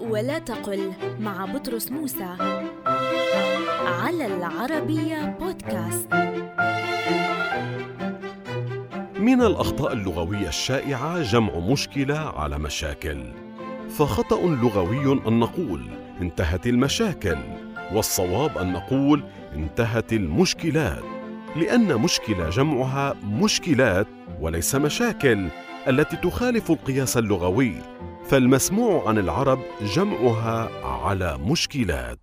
ولا تقل مع بطرس موسى. على العربية بودكاست. من الأخطاء اللغوية الشائعة جمع مشكلة على مشاكل. فخطأ لغوي أن نقول انتهت المشاكل والصواب أن نقول انتهت المشكلات. لأن مشكلة جمعها مشكلات وليس مشاكل التي تخالف القياس اللغوي. فالمسموع عن العرب جمعها على مشكلات.